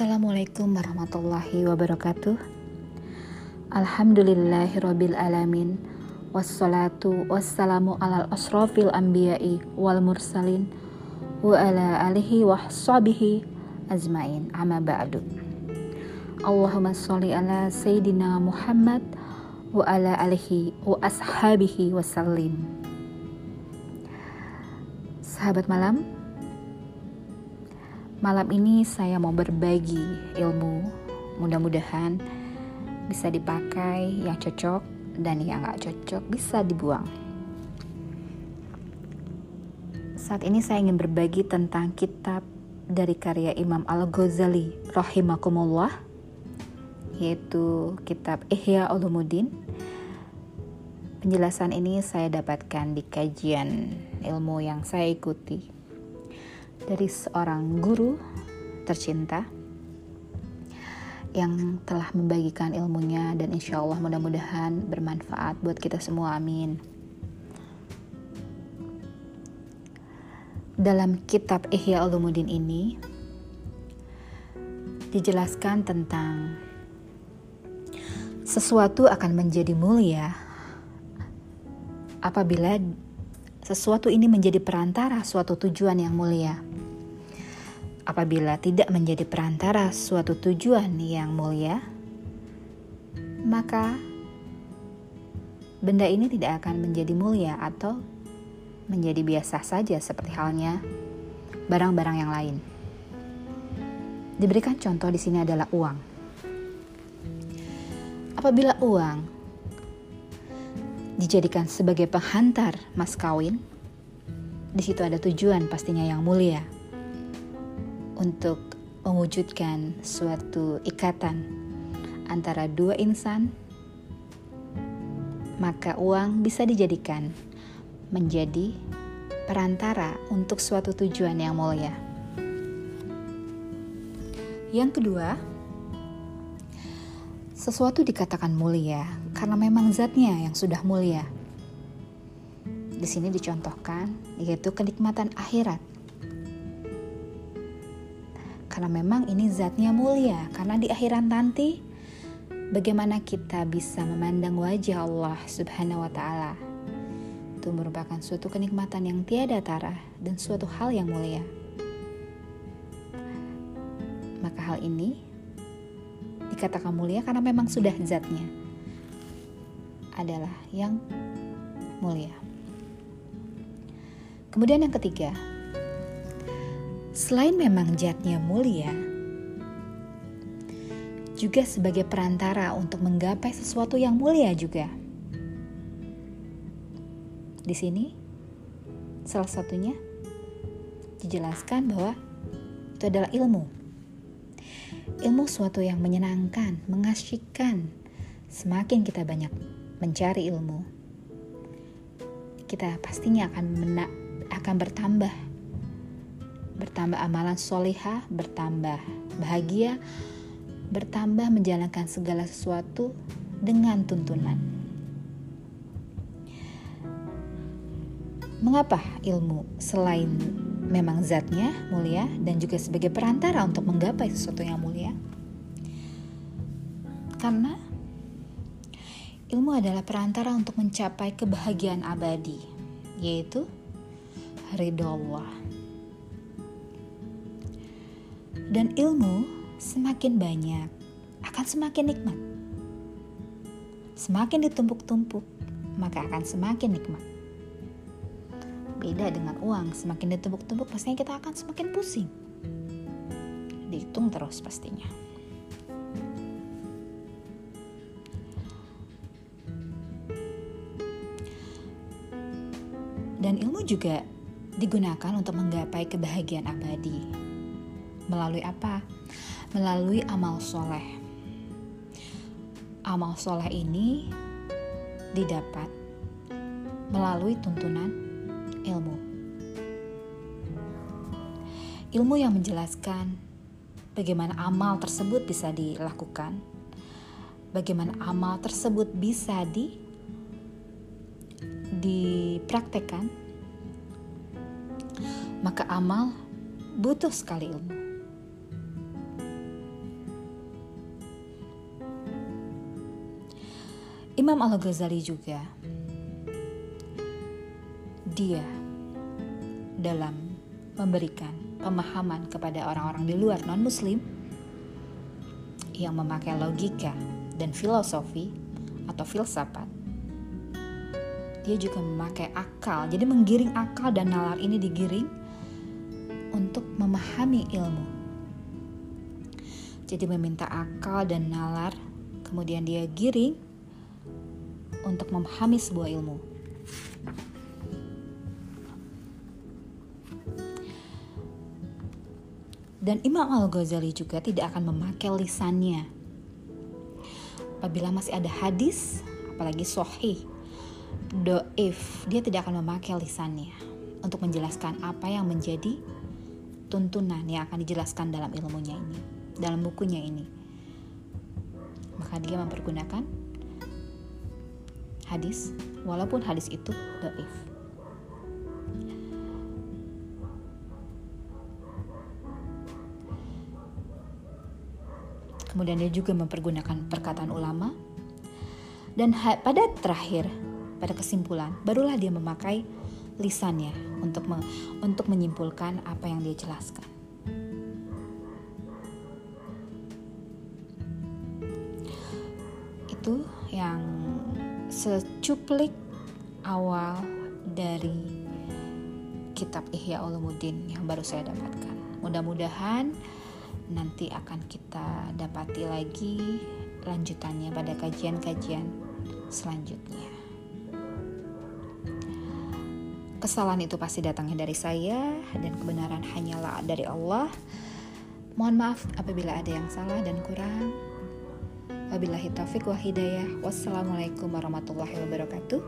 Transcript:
Assalamualaikum warahmatullahi wabarakatuh. Alhamdulillahirabbil alamin. Wassalatu wassalamu alal asrafil anbiya'i wal mursalin Wa ala alihi wa sahbihi azmain Amma ba'du. Allahumma salli ala Sayyidina Muhammad Wa ala alihi wa ashabihi wasallim Sahabat malam, Malam ini saya mau berbagi ilmu, mudah-mudahan bisa dipakai yang cocok dan yang gak cocok bisa dibuang. Saat ini saya ingin berbagi tentang kitab dari karya Imam Al-Ghazali rahimakumullah yaitu kitab Ihya Ulumuddin. Penjelasan ini saya dapatkan di kajian ilmu yang saya ikuti dari seorang guru tercinta yang telah membagikan ilmunya dan insya Allah mudah-mudahan bermanfaat buat kita semua amin dalam kitab Ihya Ulumuddin ini dijelaskan tentang sesuatu akan menjadi mulia apabila sesuatu ini menjadi perantara suatu tujuan yang mulia. Apabila tidak menjadi perantara suatu tujuan yang mulia, maka benda ini tidak akan menjadi mulia atau menjadi biasa saja seperti halnya barang-barang yang lain. Diberikan contoh di sini adalah uang. Apabila uang dijadikan sebagai penghantar mas kawin, di situ ada tujuan pastinya yang mulia untuk mewujudkan suatu ikatan antara dua insan, maka uang bisa dijadikan menjadi perantara untuk suatu tujuan yang mulia. Yang kedua, sesuatu dikatakan mulia karena memang zatnya yang sudah mulia. Di sini dicontohkan yaitu kenikmatan akhirat. Karena memang ini zatnya mulia, karena di akhirat nanti bagaimana kita bisa memandang wajah Allah Subhanahu wa taala. Itu merupakan suatu kenikmatan yang tiada tara dan suatu hal yang mulia. Maka hal ini dikatakan mulia karena memang sudah zatnya adalah yang mulia. Kemudian yang ketiga, selain memang zatnya mulia, juga sebagai perantara untuk menggapai sesuatu yang mulia juga. Di sini, salah satunya dijelaskan bahwa itu adalah ilmu ilmu suatu yang menyenangkan, mengasyikkan. Semakin kita banyak mencari ilmu, kita pastinya akan mena akan bertambah. Bertambah amalan solihah, bertambah bahagia, bertambah menjalankan segala sesuatu dengan tuntunan. Mengapa ilmu selain memang zatnya mulia dan juga sebagai perantara untuk menggapai sesuatu yang mulia. Karena ilmu adalah perantara untuk mencapai kebahagiaan abadi, yaitu ridho Allah. Dan ilmu semakin banyak akan semakin nikmat. Semakin ditumpuk-tumpuk, maka akan semakin nikmat. Beda dengan uang, semakin ditumpuk-tumpuk pastinya kita akan semakin pusing. Dihitung terus pastinya. Dan ilmu juga digunakan untuk menggapai kebahagiaan abadi. Melalui apa? Melalui amal soleh. Amal soleh ini didapat melalui tuntunan ilmu. Ilmu yang menjelaskan bagaimana amal tersebut bisa dilakukan, bagaimana amal tersebut bisa di dipraktekkan, maka amal butuh sekali ilmu. Imam Al-Ghazali juga dia dalam memberikan pemahaman kepada orang-orang di luar non-muslim yang memakai logika dan filosofi atau filsafat. Dia juga memakai akal, jadi menggiring akal dan nalar ini digiring untuk memahami ilmu. Jadi meminta akal dan nalar, kemudian dia giring untuk memahami sebuah ilmu. Dan Imam Al-Ghazali juga tidak akan memakai lisannya. Apabila masih ada hadis, apalagi sohih, doif, dia tidak akan memakai lisannya untuk menjelaskan apa yang menjadi tuntunan yang akan dijelaskan dalam ilmunya ini, dalam bukunya ini. Maka dia mempergunakan hadis, walaupun hadis itu doif. Kemudian dia juga mempergunakan perkataan ulama. Dan pada terakhir, pada kesimpulan, barulah dia memakai lisannya untuk me untuk menyimpulkan apa yang dia jelaskan. Itu yang secuplik awal dari kitab Ihya Ulumuddin yang baru saya dapatkan. Mudah-mudahan nanti akan kita dapati lagi lanjutannya pada kajian-kajian selanjutnya. Kesalahan itu pasti datangnya dari saya dan kebenaran hanyalah dari Allah. Mohon maaf apabila ada yang salah dan kurang. Wabillahi taufiq wa hidayah. Wassalamualaikum warahmatullahi wabarakatuh.